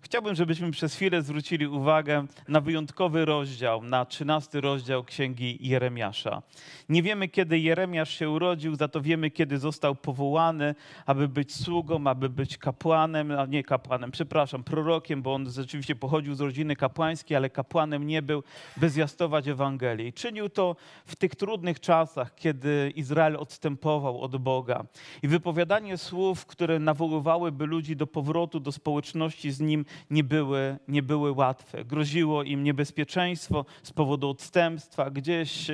Chciałbym, żebyśmy przez chwilę zwrócili uwagę na wyjątkowy rozdział, na trzynasty rozdział Księgi Jeremiasza. Nie wiemy, kiedy Jeremiasz się urodził, za to wiemy, kiedy został powołany, aby być sługą, aby być kapłanem, a nie kapłanem, przepraszam, prorokiem, bo on rzeczywiście pochodził z rodziny kapłańskiej, ale kapłanem nie był, by zwiastować Ewangelię. I czynił to w tych trudnych czasach, kiedy Izrael odstępował od Boga. I wypowiadanie słów, które nawoływałyby ludzi do powrotu do społeczności z Nim, nie były, nie były łatwe. Groziło im niebezpieczeństwo z powodu odstępstwa. Gdzieś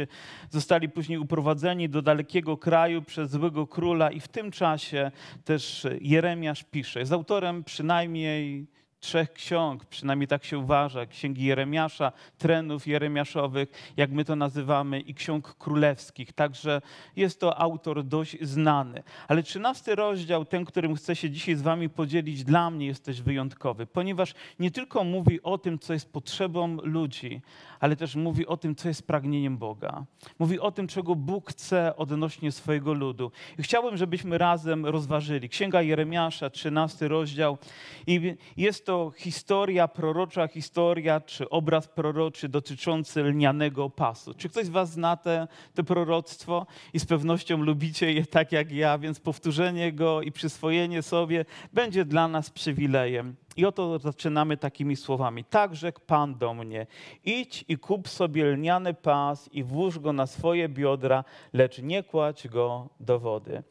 zostali później uprowadzeni do dalekiego kraju przez złego króla i w tym czasie też Jeremiasz pisze. Jest autorem przynajmniej trzech ksiąg, przynajmniej tak się uważa, księgi Jeremiasza, trenów jeremiaszowych, jak my to nazywamy, i ksiąg królewskich. Także jest to autor dość znany. Ale trzynasty rozdział, ten, którym chcę się dzisiaj z wami podzielić, dla mnie jest też wyjątkowy, ponieważ nie tylko mówi o tym, co jest potrzebą ludzi, ale też mówi o tym, co jest pragnieniem Boga. Mówi o tym, czego Bóg chce odnośnie swojego ludu. I chciałbym, żebyśmy razem rozważyli. Księga Jeremiasza, trzynasty rozdział. I jest to to historia prorocza, historia czy obraz proroczy dotyczący lnianego pasu. Czy ktoś z Was zna te, te proroctwo i z pewnością lubicie je tak jak ja, więc powtórzenie go i przyswojenie sobie będzie dla nas przywilejem. I oto zaczynamy takimi słowami. Tak rzekł Pan do mnie: idź i kup sobie lniany pas i włóż go na swoje biodra, lecz nie kładź go do wody.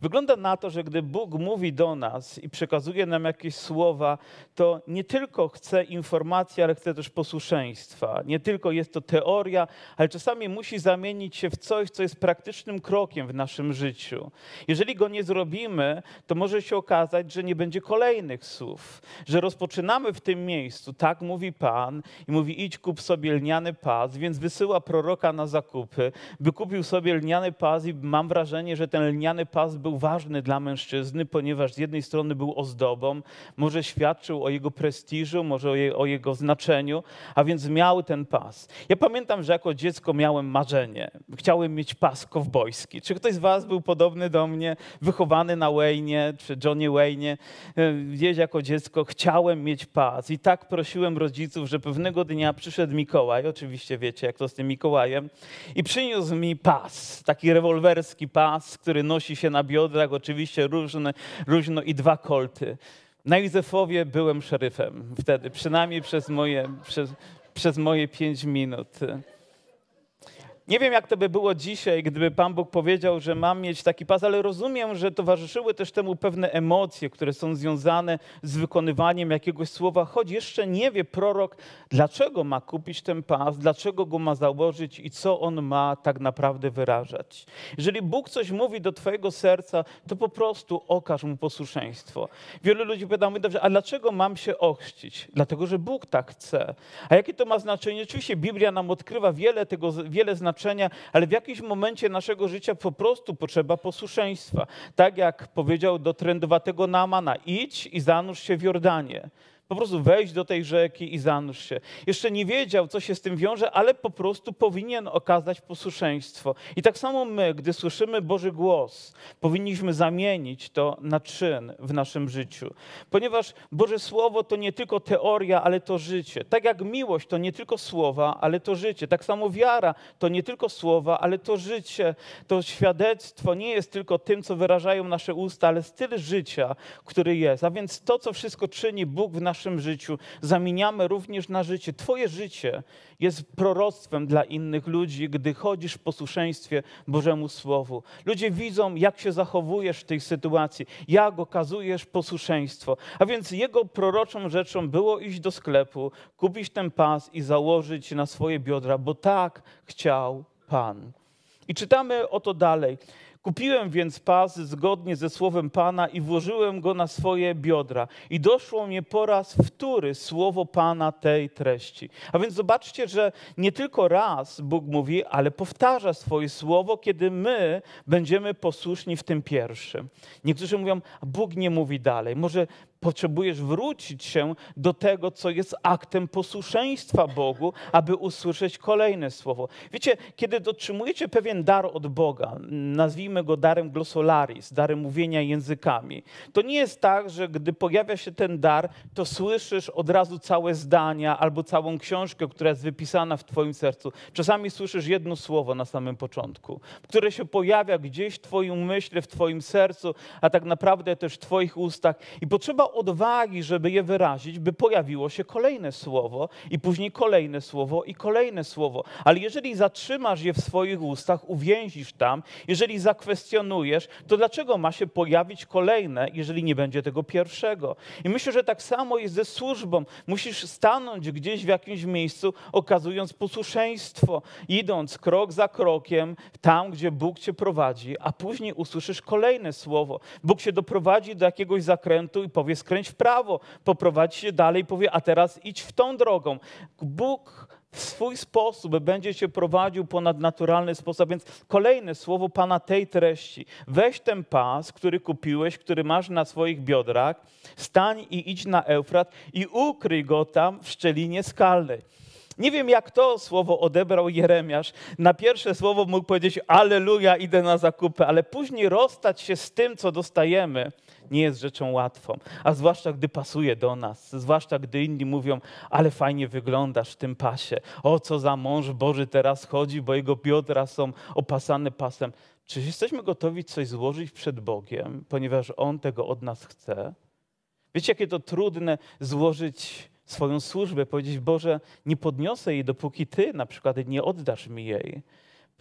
Wygląda na to, że gdy Bóg mówi do nas i przekazuje nam jakieś słowa, to nie tylko chce informacji, ale chce też posłuszeństwa. Nie tylko jest to teoria, ale czasami musi zamienić się w coś, co jest praktycznym krokiem w naszym życiu. Jeżeli go nie zrobimy, to może się okazać, że nie będzie kolejnych słów, że rozpoczynamy w tym miejscu, tak mówi Pan i mówi idź kup sobie lniany pas, więc wysyła proroka na zakupy, by kupił sobie lniany pas i mam wrażenie, że ten lniany pas pas był ważny dla mężczyzny, ponieważ z jednej strony był ozdobą, może świadczył o jego prestiżu, może o, je, o jego znaczeniu, a więc miał ten pas. Ja pamiętam, że jako dziecko miałem marzenie. Chciałem mieć pas kowbojski. Czy ktoś z was był podobny do mnie, wychowany na Wayne czy Johnny Wayne? Gdzieś jako dziecko chciałem mieć pas i tak prosiłem rodziców, że pewnego dnia przyszedł Mikołaj, oczywiście wiecie, jak to z tym Mikołajem, i przyniósł mi pas, taki rewolwerski pas, który nosi się na biodrach, oczywiście różne, różno i dwa kolty. Na Józefowie byłem szeryfem wtedy, przynajmniej przez moje, przez, przez moje pięć minut. Nie wiem, jak to by było dzisiaj, gdyby Pan Bóg powiedział, że mam mieć taki pas, ale rozumiem, że towarzyszyły też temu pewne emocje, które są związane z wykonywaniem jakiegoś słowa, choć jeszcze nie wie prorok, dlaczego ma kupić ten pas, dlaczego go ma założyć i co on ma tak naprawdę wyrażać. Jeżeli Bóg coś mówi do Twojego serca, to po prostu okaż mu posłuszeństwo. Wielu ludzi pyta, mówi, dobrze, a dlaczego mam się ochrzcić? Dlatego, że Bóg tak chce. A jakie to ma znaczenie? Oczywiście Biblia nam odkrywa wiele tego, wiele znaczenia znaczenia, ale w jakimś momencie naszego życia po prostu potrzeba posłuszeństwa. Tak jak powiedział do trędowatego Namana, idź i zanurz się w Jordanie. Po prostu wejść do tej rzeki i zanurz się. Jeszcze nie wiedział, co się z tym wiąże, ale po prostu powinien okazać posłuszeństwo. I tak samo my, gdy słyszymy Boży głos, powinniśmy zamienić to na czyn w naszym życiu. Ponieważ Boże Słowo to nie tylko teoria, ale to życie. Tak jak miłość to nie tylko słowa, ale to życie. Tak samo wiara to nie tylko słowa, ale to życie. To świadectwo nie jest tylko tym, co wyrażają nasze usta, ale styl życia, który jest. A więc to, co wszystko czyni Bóg w naszym naszym życiu zamieniamy również na życie. Twoje życie jest proroctwem dla innych ludzi, gdy chodzisz w posłuszeństwie Bożemu Słowu. Ludzie widzą, jak się zachowujesz w tej sytuacji, jak okazujesz posłuszeństwo. A więc jego proroczą rzeczą było iść do sklepu, kupić ten pas i założyć na swoje biodra, bo tak chciał Pan. I czytamy o to dalej. Kupiłem więc pas zgodnie ze słowem Pana i włożyłem go na swoje biodra. I doszło mnie po raz wtóry słowo Pana tej treści. A więc zobaczcie, że nie tylko raz Bóg mówi, ale powtarza swoje słowo, kiedy my będziemy posłuszni w tym pierwszym. Niektórzy mówią, Bóg nie mówi dalej. Może potrzebujesz wrócić się do tego, co jest aktem posłuszeństwa Bogu, aby usłyszeć kolejne słowo. Wiecie, kiedy dotrzymujecie pewien dar od Boga, nazwijmy go darem glossolaris, darem mówienia językami, to nie jest tak, że gdy pojawia się ten dar, to słyszysz od razu całe zdania albo całą książkę, która jest wypisana w Twoim sercu. Czasami słyszysz jedno słowo na samym początku, które się pojawia gdzieś w Twoim myśle, w Twoim sercu, a tak naprawdę też w Twoich ustach. I potrzeba odwagi, żeby je wyrazić, by pojawiło się kolejne słowo, i później kolejne słowo, i kolejne słowo. Ale jeżeli zatrzymasz je w swoich ustach, uwięzisz tam, jeżeli zakwestionujesz, to dlaczego ma się pojawić kolejne, jeżeli nie będzie tego pierwszego? I myślę, że tak samo jest ze służbą. Musisz stanąć gdzieś w jakimś miejscu, okazując posłuszeństwo, idąc krok za krokiem tam, gdzie Bóg cię prowadzi, a później usłyszysz kolejne słowo. Bóg się doprowadzi do jakiegoś zakrętu i powie skręć w prawo, poprowadzi się dalej powie a teraz idź w tą drogą. Bóg w swój sposób będzie cię prowadził ponad naturalny sposób. Więc kolejne słowo Pana tej treści. Weź ten pas, który kupiłeś, który masz na swoich biodrach, stań i idź na Eufrat i ukryj go tam w szczelinie skalnej. Nie wiem, jak to słowo odebrał Jeremiasz. Na pierwsze słowo mógł powiedzieć: Aleluja, idę na zakupy, ale później rozstać się z tym, co dostajemy, nie jest rzeczą łatwą. A zwłaszcza, gdy pasuje do nas, zwłaszcza, gdy inni mówią: Ale fajnie wyglądasz w tym pasie. O, co za mąż Boży teraz chodzi, bo jego biodra są opasane pasem. Czy jesteśmy gotowi coś złożyć przed Bogiem, ponieważ On tego od nas chce? Wiecie, jakie to trudne złożyć swoją służbę, powiedzieć, Boże, nie podniosę jej, dopóki Ty na przykład nie oddasz mi jej.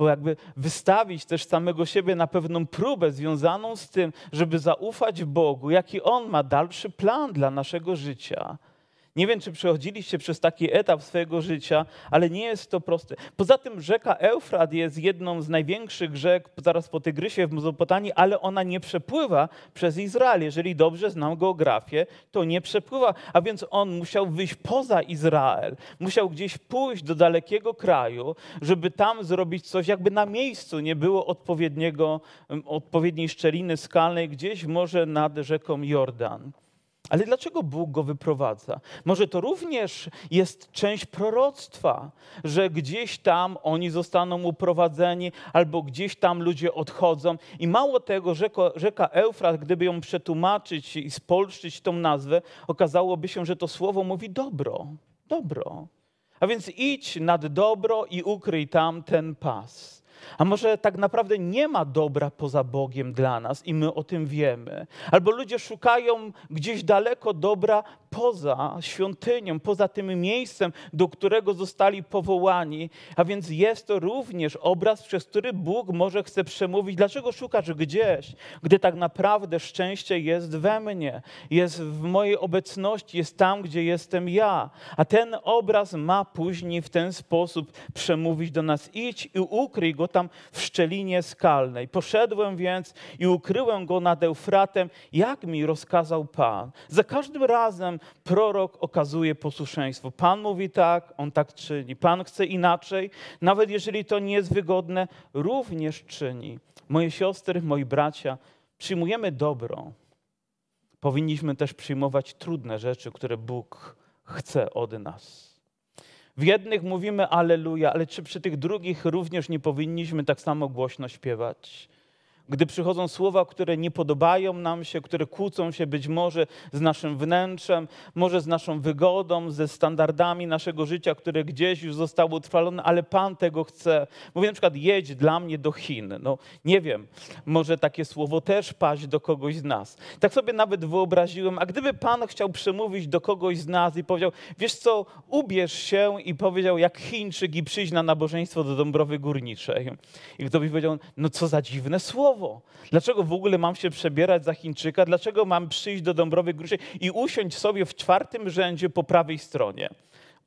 Jakby wystawić też samego siebie na pewną próbę związaną z tym, żeby zaufać Bogu, jaki On ma dalszy plan dla naszego życia. Nie wiem, czy przechodziliście przez taki etap swojego życia, ale nie jest to proste. Poza tym rzeka Eufrat jest jedną z największych rzek zaraz po Tygrysie w Mezopotamii, ale ona nie przepływa przez Izrael. Jeżeli dobrze znam geografię, to nie przepływa. A więc on musiał wyjść poza Izrael. Musiał gdzieś pójść do dalekiego kraju, żeby tam zrobić coś, jakby na miejscu nie było odpowiedniego, odpowiedniej szczeliny skalnej, gdzieś może nad rzeką Jordan. Ale dlaczego Bóg go wyprowadza? Może to również jest część proroctwa, że gdzieś tam oni zostaną uprowadzeni, albo gdzieś tam ludzie odchodzą. I mało tego, rzeka, rzeka Eufrat, gdyby ją przetłumaczyć i spolszczyć tą nazwę, okazałoby się, że to słowo mówi dobro, dobro. A więc idź nad dobro i ukryj tam ten pas. A może tak naprawdę nie ma dobra poza Bogiem dla nas i my o tym wiemy? Albo ludzie szukają gdzieś daleko dobra poza świątynią, poza tym miejscem, do którego zostali powołani. A więc jest to również obraz, przez który Bóg może chce przemówić. Dlaczego szukasz gdzieś, gdy tak naprawdę szczęście jest we mnie, jest w mojej obecności, jest tam, gdzie jestem ja? A ten obraz ma później w ten sposób przemówić do nas. Idź i ukryj go tam w szczelinie skalnej. Poszedłem więc i ukryłem go nad Eufratem, jak mi rozkazał Pan. Za każdym razem prorok okazuje posłuszeństwo. Pan mówi tak, on tak czyni. Pan chce inaczej, nawet jeżeli to nie jest wygodne, również czyni. Moje siostry, moi bracia, przyjmujemy dobro. Powinniśmy też przyjmować trudne rzeczy, które Bóg chce od nas. W jednych mówimy Aleluja, ale czy przy tych drugich również nie powinniśmy tak samo głośno śpiewać? Gdy przychodzą słowa, które nie podobają nam się, które kłócą się być może z naszym wnętrzem, może z naszą wygodą, ze standardami naszego życia, które gdzieś już zostały utrwalone, ale Pan tego chce. Mówię na przykład, jedź dla mnie do Chin. No nie wiem, może takie słowo też paść do kogoś z nas. Tak sobie nawet wyobraziłem, a gdyby Pan chciał przemówić do kogoś z nas i powiedział, wiesz co, ubierz się i powiedział jak Chińczyk i przyjdź na nabożeństwo do Dąbrowy Górniczej. I kto by powiedział, no co za dziwne słowo słowo. Dlaczego w ogóle mam się przebierać za Chińczyka? Dlaczego mam przyjść do Dąbrowy Górniczej i usiąść sobie w czwartym rzędzie po prawej stronie?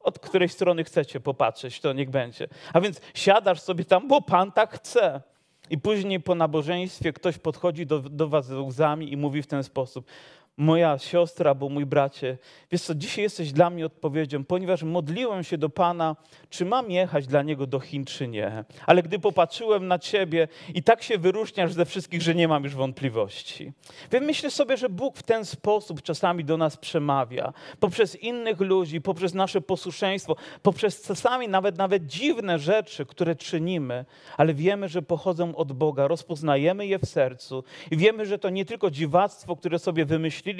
Od której strony chcecie popatrzeć, to niech będzie. A więc siadasz sobie tam, bo Pan tak chce. I później po nabożeństwie ktoś podchodzi do, do was z łzami i mówi w ten sposób: moja siostra albo mój bracie, wiesz co, dzisiaj jesteś dla mnie odpowiedzią, ponieważ modliłem się do Pana, czy mam jechać dla Niego do Chin, czy nie. Ale gdy popatrzyłem na Ciebie i tak się wyróżniasz ze wszystkich, że nie mam już wątpliwości. Więc myślę sobie, że Bóg w ten sposób czasami do nas przemawia. Poprzez innych ludzi, poprzez nasze posłuszeństwo, poprzez czasami nawet, nawet dziwne rzeczy, które czynimy, ale wiemy, że pochodzą od Boga, rozpoznajemy je w sercu i wiemy, że to nie tylko dziwactwo, które sobie wymyśliliśmy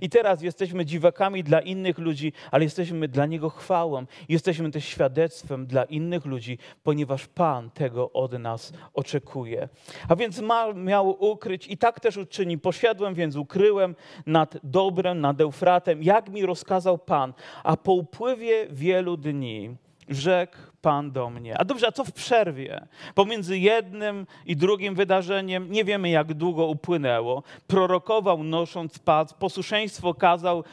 i teraz jesteśmy dziwakami dla innych ludzi, ale jesteśmy dla Niego chwałą. Jesteśmy też świadectwem dla innych ludzi, ponieważ Pan tego od nas oczekuje. A więc ma, miał ukryć i tak też uczyni. Poszedłem więc, ukryłem nad dobrem, nad Eufratem, jak mi rozkazał Pan. A po upływie wielu dni rzekł Pan do mnie. A dobrze, a co w przerwie? Pomiędzy jednym i drugim wydarzeniem, nie wiemy jak długo upłynęło, prorokował nosząc pas, posłuszeństwo kazał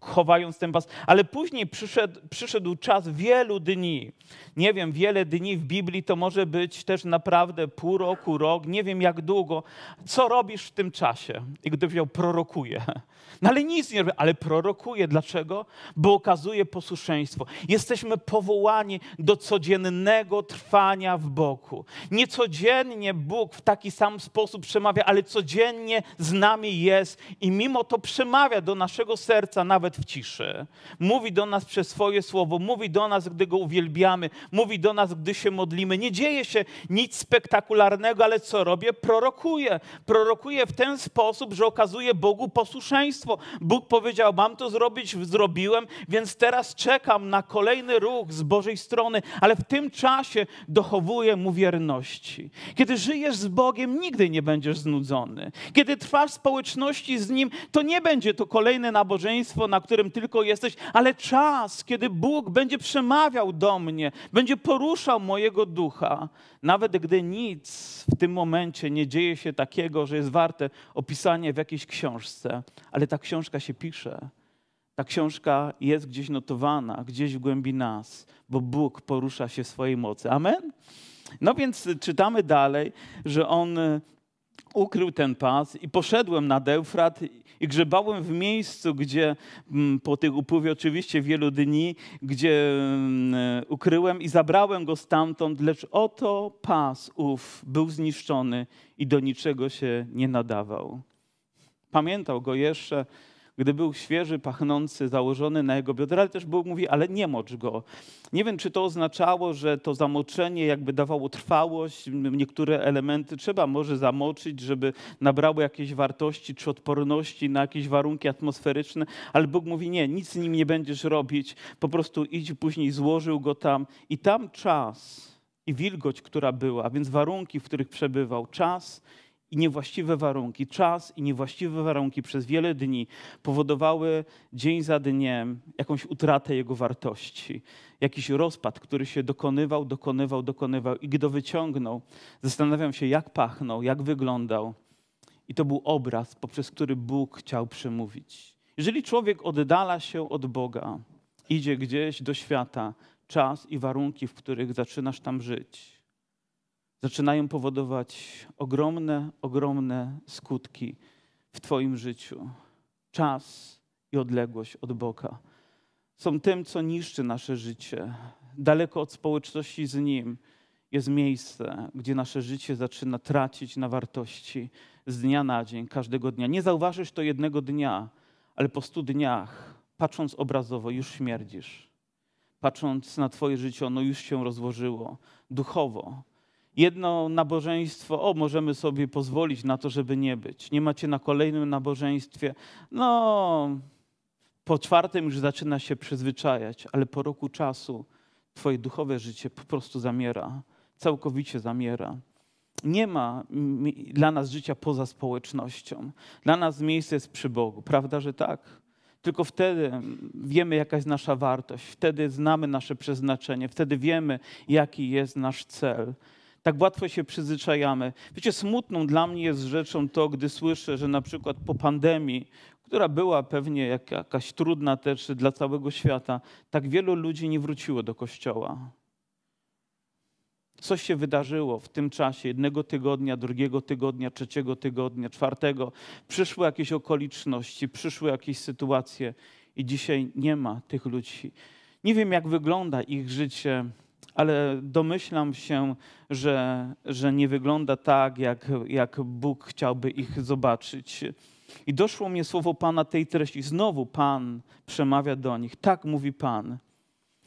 chowając ten pas, ale później przyszedł, przyszedł czas wielu dni. Nie wiem, wiele dni w Biblii to może być też naprawdę pół roku, rok, nie wiem jak długo. Co robisz w tym czasie? I gdy wziął, prorokuje. No ale nic nie robi, ale prorokuje. Dlaczego? Bo okazuje posłuszeństwo. Jesteśmy powołani do codziennego trwania w boku. Nie codziennie Bóg w taki sam sposób przemawia, ale codziennie z nami jest i mimo to przemawia do naszego serca nawet w ciszy. Mówi do nas przez swoje słowo, mówi do nas, gdy Go uwielbiamy, mówi do nas, gdy się modlimy. Nie dzieje się nic spektakularnego, ale co robię? Prorokuję. Prorokuję w ten sposób, że okazuje Bogu posłuszeństwo. Bóg powiedział, mam to zrobić, zrobiłem, więc teraz czekam na kolejny ruch z Bożej strony, ale w tym czasie dochowuję mu wierności. Kiedy żyjesz z Bogiem, nigdy nie będziesz znudzony. Kiedy trwasz w społeczności z Nim, to nie będzie to kolejne nabożeństwo, na którym tylko jesteś, ale czas, kiedy Bóg będzie przemawiał do mnie, będzie poruszał mojego ducha, nawet gdy nic w tym momencie nie dzieje się takiego, że jest warte opisania w jakiejś książce, ale ta książka się pisze. Ta książka jest gdzieś notowana, gdzieś w głębi nas, bo Bóg porusza się w swojej mocy. Amen? No więc czytamy dalej, że on ukrył ten pas i poszedłem nad Eufrat i grzebałem w miejscu, gdzie mm, po tych upływie oczywiście wielu dni, gdzie mm, ukryłem i zabrałem go stamtąd, lecz oto pas ów był zniszczony i do niczego się nie nadawał. Pamiętał go jeszcze, gdy był świeży, pachnący, założony na jego biodra, ale też Bóg mówi, ale nie mocz go. Nie wiem, czy to oznaczało, że to zamoczenie jakby dawało trwałość, niektóre elementy trzeba może zamoczyć, żeby nabrały jakieś wartości czy odporności na jakieś warunki atmosferyczne, ale Bóg mówi, nie, nic z nim nie będziesz robić, po prostu idź, później złożył go tam i tam czas i wilgoć, która była, więc warunki, w których przebywał, czas i niewłaściwe warunki, czas i niewłaściwe warunki przez wiele dni powodowały dzień za dniem jakąś utratę jego wartości, jakiś rozpad, który się dokonywał, dokonywał, dokonywał i gdy wyciągnął, zastanawiam się, jak pachnął, jak wyglądał. I to był obraz, poprzez który Bóg chciał przemówić. Jeżeli człowiek oddala się od Boga, idzie gdzieś do świata, czas i warunki, w których zaczynasz tam żyć, zaczynają powodować ogromne, ogromne skutki w Twoim życiu. Czas i odległość od Boga są tym, co niszczy nasze życie. Daleko od społeczności z Nim jest miejsce, gdzie nasze życie zaczyna tracić na wartości z dnia na dzień, każdego dnia. Nie zauważysz to jednego dnia, ale po stu dniach, patrząc obrazowo, już śmierdzisz. Patrząc na Twoje życie, ono już się rozłożyło duchowo jedno nabożeństwo, o, możemy sobie pozwolić na to, żeby nie być. Nie macie na kolejnym nabożeństwie, no, po czwartym już zaczyna się przyzwyczajać, ale po roku czasu Twoje duchowe życie po prostu zamiera, całkowicie zamiera. Nie ma dla nas życia poza społecznością. Dla nas miejsce jest przy Bogu, prawda, że tak? Tylko wtedy wiemy, jaka jest nasza wartość, wtedy znamy nasze przeznaczenie, wtedy wiemy, jaki jest nasz cel tak łatwo się przyzwyczajamy. Wiecie, smutną dla mnie jest rzeczą to, gdy słyszę, że na przykład po pandemii, która była pewnie jakaś trudna też dla całego świata, tak wielu ludzi nie wróciło do kościoła. coś się wydarzyło w tym czasie, jednego tygodnia, drugiego tygodnia, trzeciego tygodnia, czwartego. Przyszły jakieś okoliczności, przyszły jakieś sytuacje i dzisiaj nie ma tych ludzi. Nie wiem, jak wygląda ich życie, ale domyślam się, że, że nie wygląda tak, jak, jak Bóg chciałby ich zobaczyć. I doszło mnie słowo Pana tej treści. Znowu Pan przemawia do nich. Tak mówi Pan.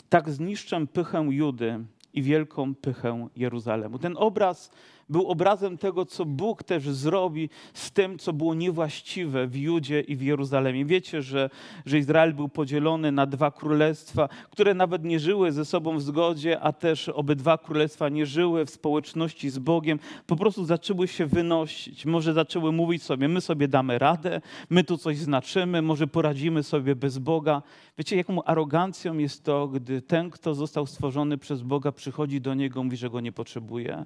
Tak zniszczę pychę Judy i wielką pychę Jeruzalemu. Ten obraz był obrazem tego, co Bóg też zrobi z tym, co było niewłaściwe w Judzie i w Jeruzalemie. Wiecie, że, że Izrael był podzielony na dwa królestwa, które nawet nie żyły ze sobą w zgodzie, a też obydwa królestwa nie żyły w społeczności z Bogiem. Po prostu zaczęły się wynosić. Może zaczęły mówić sobie, my sobie damy radę, my tu coś znaczymy, może poradzimy sobie bez Boga. Wiecie, jaką arogancją jest to, gdy ten, kto został stworzony przez Boga, przychodzi do Niego, mówi, że Go nie potrzebuje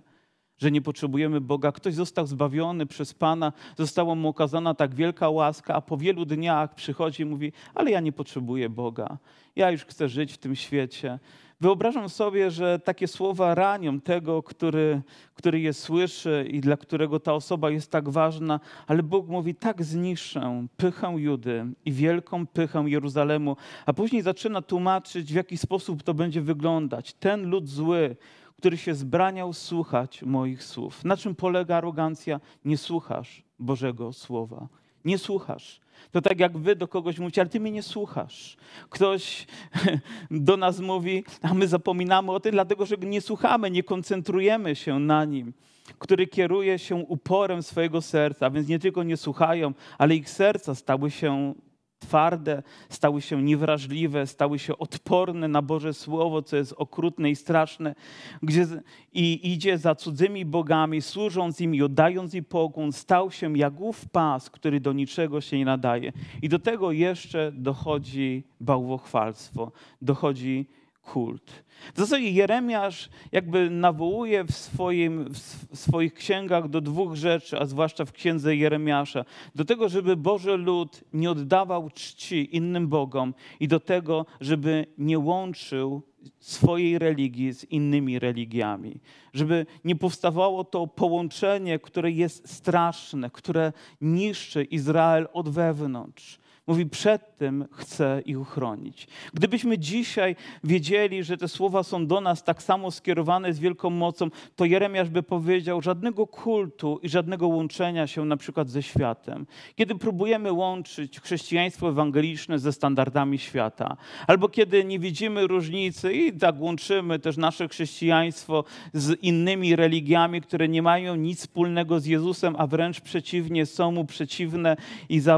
że nie potrzebujemy Boga. Ktoś został zbawiony przez Pana, została mu okazana tak wielka łaska, a po wielu dniach przychodzi i mówi: Ale ja nie potrzebuję Boga. Ja już chcę żyć w tym świecie. Wyobrażam sobie, że takie słowa ranią tego, który, który je słyszy i dla którego ta osoba jest tak ważna, ale Bóg mówi: Tak zniszczę pychę Judy i wielką pychę Jeruzalemu, a później zaczyna tłumaczyć, w jaki sposób to będzie wyglądać. Ten lud zły, który się zbraniał słuchać moich słów. Na czym polega arogancja? Nie słuchasz Bożego Słowa. Nie słuchasz. To tak jak wy do kogoś mówicie, ale ty mnie nie słuchasz. Ktoś do nas mówi, a my zapominamy o tym, dlatego że nie słuchamy, nie koncentrujemy się na nim, który kieruje się uporem swojego serca, więc nie tylko nie słuchają, ale ich serca stały się twarde, stały się niewrażliwe, stały się odporne na Boże Słowo, co jest okrutne i straszne, gdzie i idzie za cudzymi bogami, służąc im i oddając im pokłon, stał się jak ów pas, który do niczego się nie nadaje. I do tego jeszcze dochodzi bałwochwalstwo, dochodzi kult. W zasadzie Jeremiasz jakby nawołuje w, swoim, w swoich księgach do dwóch rzeczy, a zwłaszcza w księdze Jeremiasza. Do tego, żeby Boży lud nie oddawał czci innym bogom i do tego, żeby nie łączył swojej religii z innymi religiami. Żeby nie powstawało to połączenie, które jest straszne, które niszczy Izrael od wewnątrz. Mówi, przed tym chcę ich uchronić. Gdybyśmy dzisiaj wiedzieli, że te słowa są do nas tak samo skierowane z wielką mocą, to Jeremiasz by powiedział, żadnego kultu i żadnego łączenia się na przykład ze światem. Kiedy próbujemy łączyć chrześcijaństwo ewangeliczne ze standardami świata, albo kiedy nie widzimy różnicy i tak łączymy też nasze chrześcijaństwo z innymi religiami, które nie mają nic wspólnego z Jezusem, a wręcz przeciwnie, są mu przeciwne i za,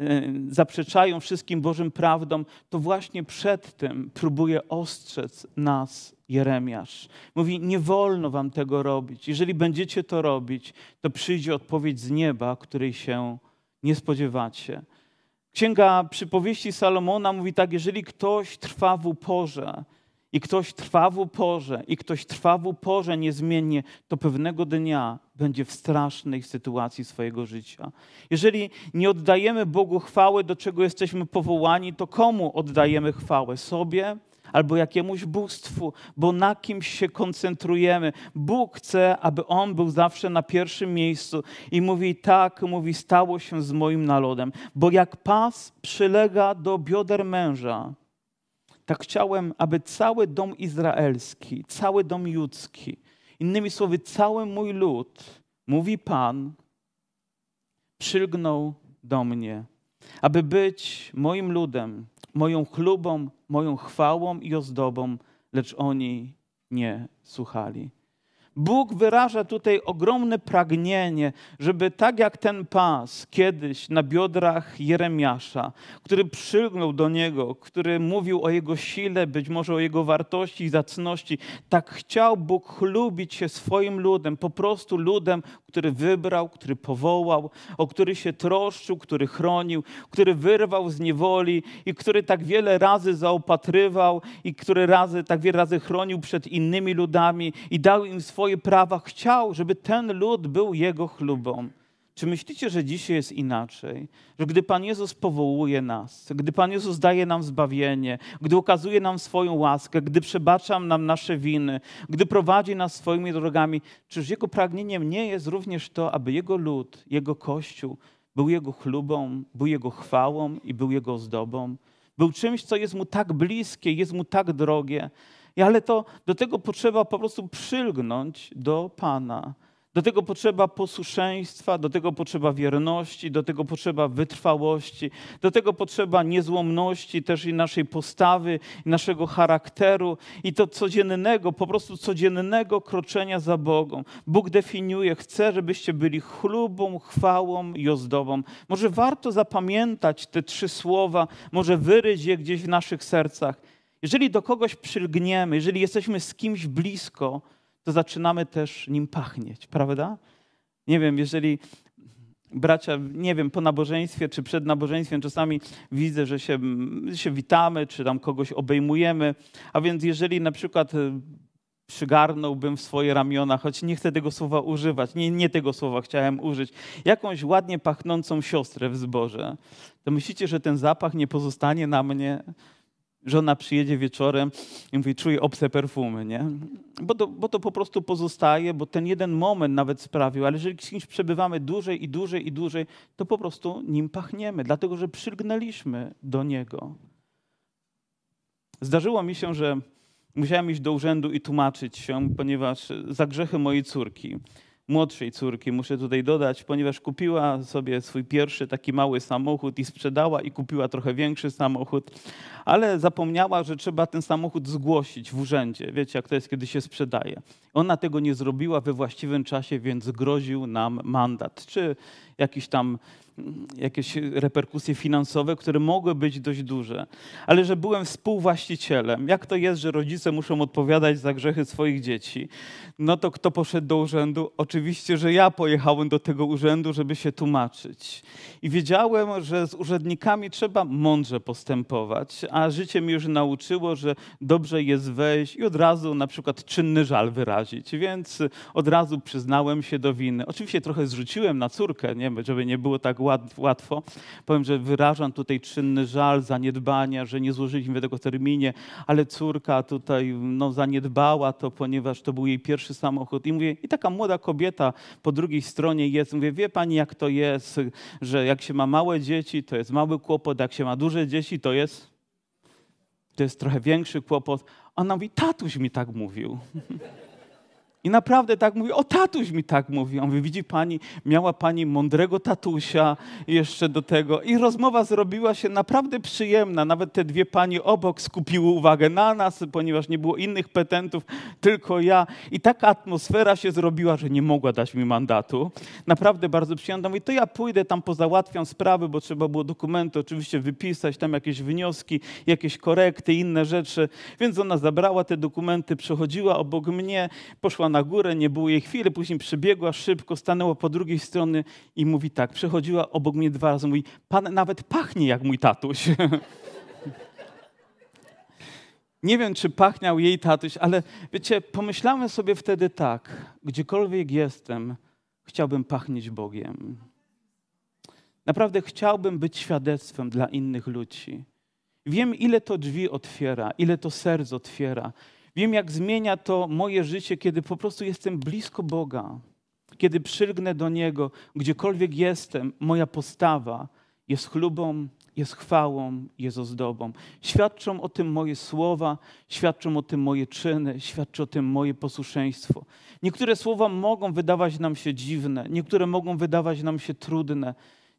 e, zaprzeczają wszystkim Bożym prawdom, to właśnie przed tym próbuje ostrzec nas Jeremiasz. Mówi: Nie wolno wam tego robić. Jeżeli będziecie to robić, to przyjdzie odpowiedź z nieba, której się nie spodziewacie. Księga przypowieści Salomona mówi tak: Jeżeli ktoś trwa w uporze, i ktoś trwa w uporze, i ktoś trwa w uporze niezmiennie, to pewnego dnia będzie w strasznej sytuacji swojego życia. Jeżeli nie oddajemy Bogu chwały, do czego jesteśmy powołani, to komu oddajemy chwałę? Sobie albo jakiemuś bóstwu, bo na kimś się koncentrujemy. Bóg chce, aby On był zawsze na pierwszym miejscu i mówi tak, mówi, stało się z moim narodem, bo jak pas przylega do bioder męża, tak chciałem, aby cały dom izraelski, cały dom judzki, innymi słowy, cały mój lud, mówi Pan, przylgnął do mnie, aby być moim ludem, moją chlubą, moją chwałą i ozdobą, lecz oni nie słuchali. Bóg wyraża tutaj ogromne pragnienie, żeby tak jak ten pas kiedyś na biodrach Jeremiasza, który przylgnął do niego, który mówił o jego sile, być może o jego wartości i zacności, tak chciał Bóg chlubić się swoim ludem, po prostu ludem, który wybrał, który powołał, o który się troszczył, który chronił, który wyrwał z niewoli i który tak wiele razy zaopatrywał i który razy, tak wiele razy chronił przed innymi ludami i dał im swoje prawa. Chciał, żeby ten lud był jego chlubą. Czy myślicie, że dzisiaj jest inaczej? Że gdy Pan Jezus powołuje nas, gdy Pan Jezus daje nam zbawienie, gdy ukazuje nam swoją łaskę, gdy przebacza nam nasze winy, gdy prowadzi nas swoimi drogami, czyż Jego pragnieniem nie jest również to, aby Jego lud, Jego Kościół był Jego chlubą, był Jego chwałą i był Jego ozdobą? Był czymś, co jest Mu tak bliskie, jest Mu tak drogie. Ale to do tego potrzeba po prostu przylgnąć do Pana do tego potrzeba posłuszeństwa, do tego potrzeba wierności, do tego potrzeba wytrwałości, do tego potrzeba niezłomności też i naszej postawy, i naszego charakteru i to codziennego, po prostu codziennego kroczenia za Bogą. Bóg definiuje, chce, żebyście byli chlubą, chwałą i ozdobą. Może warto zapamiętać te trzy słowa, może wyryć je gdzieś w naszych sercach. Jeżeli do kogoś przylgniemy, jeżeli jesteśmy z kimś blisko, to zaczynamy też nim pachnieć, prawda? Nie wiem, jeżeli bracia, nie wiem, po nabożeństwie czy przed nabożeństwem czasami widzę, że się, się witamy, czy tam kogoś obejmujemy, a więc jeżeli na przykład e, przygarnąłbym w swoje ramiona, choć nie chcę tego słowa używać, nie, nie tego słowa chciałem użyć, jakąś ładnie pachnącą siostrę w zborze, to myślicie, że ten zapach nie pozostanie na mnie? Żona przyjedzie wieczorem i mówi, czuję obce perfumy, nie? Bo to, bo to po prostu pozostaje, bo ten jeden moment nawet sprawił, ale jeżeli z kimś przebywamy dłużej i dłużej i dłużej, to po prostu nim pachniemy, dlatego że przylgnęliśmy do niego. Zdarzyło mi się, że musiałem iść do urzędu i tłumaczyć się, ponieważ za grzechy mojej córki młodszej córki, muszę tutaj dodać, ponieważ kupiła sobie swój pierwszy taki mały samochód i sprzedała i kupiła trochę większy samochód, ale zapomniała, że trzeba ten samochód zgłosić w urzędzie. Wiecie, jak to jest, kiedy się sprzedaje. Ona tego nie zrobiła we właściwym czasie, więc groził nam mandat, czy jakiś tam jakieś reperkusje finansowe, które mogły być dość duże. Ale że byłem współwłaścicielem, jak to jest, że rodzice muszą odpowiadać za grzechy swoich dzieci, no to kto poszedł do urzędu? Oczywiście, że ja pojechałem do tego urzędu, żeby się tłumaczyć. I wiedziałem, że z urzędnikami trzeba mądrze postępować, a życie mnie już nauczyło, że dobrze jest wejść i od razu na przykład czynny żal wyrazić. Więc od razu przyznałem się do winy. Oczywiście trochę zrzuciłem na córkę, nie, żeby nie było tak łatwo. Powiem, że wyrażam tutaj czynny żal, zaniedbania, że nie złożyliśmy tego w terminie, ale córka tutaj no, zaniedbała to, ponieważ to był jej pierwszy samochód. I mówię, i taka młoda kobieta po drugiej stronie jest. Mówię, wie pani, jak to jest, że jak się ma małe dzieci, to jest mały kłopot, jak się ma duże dzieci, to jest, to jest trochę większy kłopot. Ona mówi, tatuś mi tak mówił. I naprawdę tak mówi, o tatuś mi tak mówi. On mówi, widzi pani, miała pani mądrego tatusia jeszcze do tego. I rozmowa zrobiła się naprawdę przyjemna. Nawet te dwie panie obok skupiły uwagę na nas, ponieważ nie było innych petentów, tylko ja. I taka atmosfera się zrobiła, że nie mogła dać mi mandatu. Naprawdę bardzo przyjemna. Mówi, to ja pójdę tam pozałatwiam sprawy, bo trzeba było dokumenty oczywiście wypisać, tam jakieś wnioski, jakieś korekty, inne rzeczy. Więc ona zabrała te dokumenty, przechodziła obok mnie, poszła na na górę, nie było jej chwili, później przybiegła szybko, stanęła po drugiej stronie i mówi tak, przechodziła obok mnie dwa razy, mówi, pan nawet pachnie jak mój tatuś. Nie wiem, czy pachniał jej tatuś, ale wiecie, pomyślałem sobie wtedy tak, gdziekolwiek jestem, chciałbym pachnieć Bogiem. Naprawdę chciałbym być świadectwem dla innych ludzi. Wiem, ile to drzwi otwiera, ile to serc otwiera. Wiem, jak zmienia to moje życie, kiedy po prostu jestem blisko Boga, kiedy przylgnę do Niego, gdziekolwiek jestem, moja postawa jest chlubą, jest chwałą, jest ozdobą. Świadczą o tym moje słowa, świadczą o tym moje czyny, świadczy o tym moje posłuszeństwo. Niektóre słowa mogą wydawać nam się dziwne, niektóre mogą wydawać nam się trudne,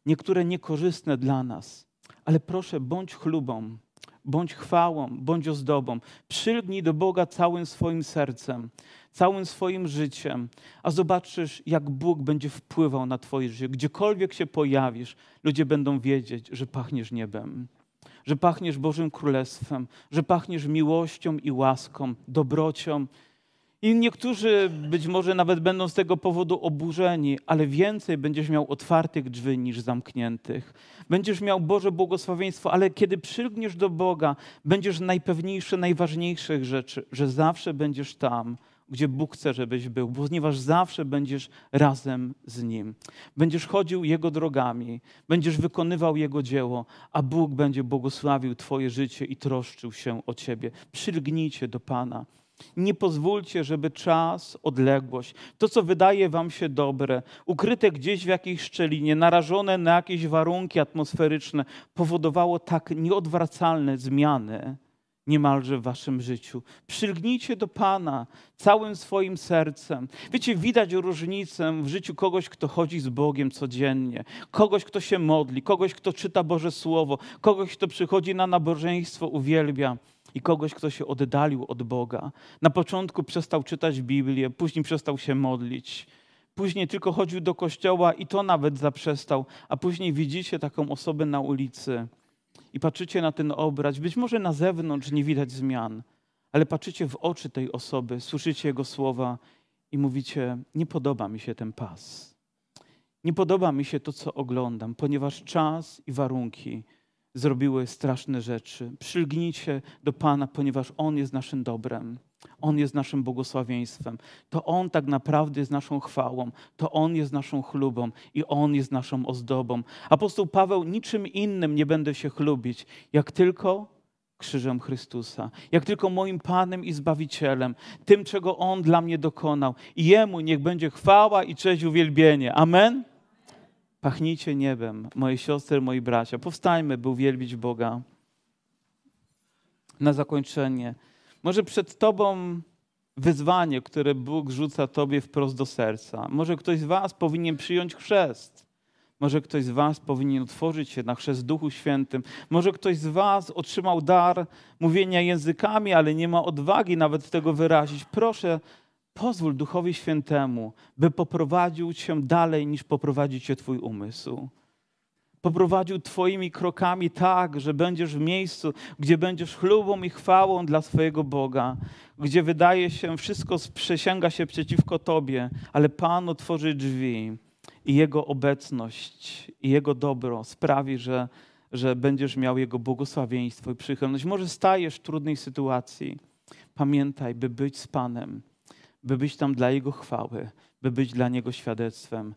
niektóre niekorzystne dla nas, ale proszę, bądź chlubą bądź chwałą, bądź ozdobą. Przylgnij do Boga całym swoim sercem, całym swoim życiem, a zobaczysz, jak Bóg będzie wpływał na Twoje życie. Gdziekolwiek się pojawisz, ludzie będą wiedzieć, że pachniesz niebem, że pachniesz Bożym Królestwem, że pachniesz miłością i łaską, dobrocią i niektórzy być może nawet będą z tego powodu oburzeni, ale więcej będziesz miał otwartych drzwi niż zamkniętych. Będziesz miał Boże błogosławieństwo, ale kiedy przylgniesz do Boga, będziesz najpewniejszy najważniejszych rzeczy, że zawsze będziesz tam, gdzie Bóg chce, żebyś był, ponieważ zawsze będziesz razem z Nim. Będziesz chodził Jego drogami, będziesz wykonywał Jego dzieło, a Bóg będzie błogosławił Twoje życie i troszczył się o Ciebie. Przylgnijcie do Pana. Nie pozwólcie, żeby czas, odległość, to co wydaje wam się dobre, ukryte gdzieś w jakiejś szczelinie, narażone na jakieś warunki atmosferyczne, powodowało tak nieodwracalne zmiany niemalże w waszym życiu. Przylgnijcie do Pana całym swoim sercem. Wiecie, widać różnicę w życiu kogoś, kto chodzi z Bogiem codziennie, kogoś, kto się modli, kogoś, kto czyta Boże Słowo, kogoś, kto przychodzi na nabożeństwo, uwielbia i kogoś, kto się oddalił od Boga. Na początku przestał czytać Biblię, później przestał się modlić. Później tylko chodził do kościoła i to nawet zaprzestał, a później widzicie taką osobę na ulicy i patrzycie na ten obraz. Być może na zewnątrz nie widać zmian, ale patrzycie w oczy tej osoby, słyszycie jego słowa i mówicie: Nie podoba mi się ten pas. Nie podoba mi się to, co oglądam, ponieważ czas i warunki zrobiły straszne rzeczy. Przylgnijcie do Pana, ponieważ On jest naszym dobrem. On jest naszym błogosławieństwem. To On tak naprawdę jest naszą chwałą. To On jest naszą chlubą i On jest naszą ozdobą. Apostoł Paweł niczym innym nie będę się chlubić, jak tylko krzyżem Chrystusa, jak tylko moim Panem i Zbawicielem, tym, czego On dla mnie dokonał. I Jemu niech będzie chwała i cześć, uwielbienie. Amen. Pachnijcie niebem, moje siostry, moi bracia. Powstańmy, by uwielbić Boga. Na zakończenie. Może przed Tobą wyzwanie, które Bóg rzuca Tobie wprost do serca. Może ktoś z Was powinien przyjąć chrzest. Może ktoś z Was powinien otworzyć się na chrzest Duchu Świętym. Może ktoś z Was otrzymał dar mówienia językami, ale nie ma odwagi nawet tego wyrazić. Proszę, Pozwól Duchowi Świętemu, by poprowadził cię dalej niż poprowadzi cię Twój umysł. Poprowadził Twoimi krokami tak, że będziesz w miejscu, gdzie będziesz chlubą i chwałą dla swojego Boga, gdzie wydaje się, wszystko przesięga się przeciwko Tobie, ale Pan otworzy drzwi i Jego obecność i Jego dobro sprawi, że, że będziesz miał Jego błogosławieństwo i przychylność. Może stajesz w trudnej sytuacji. Pamiętaj, by być z Panem by być tam dla Jego chwały, by być dla Niego świadectwem.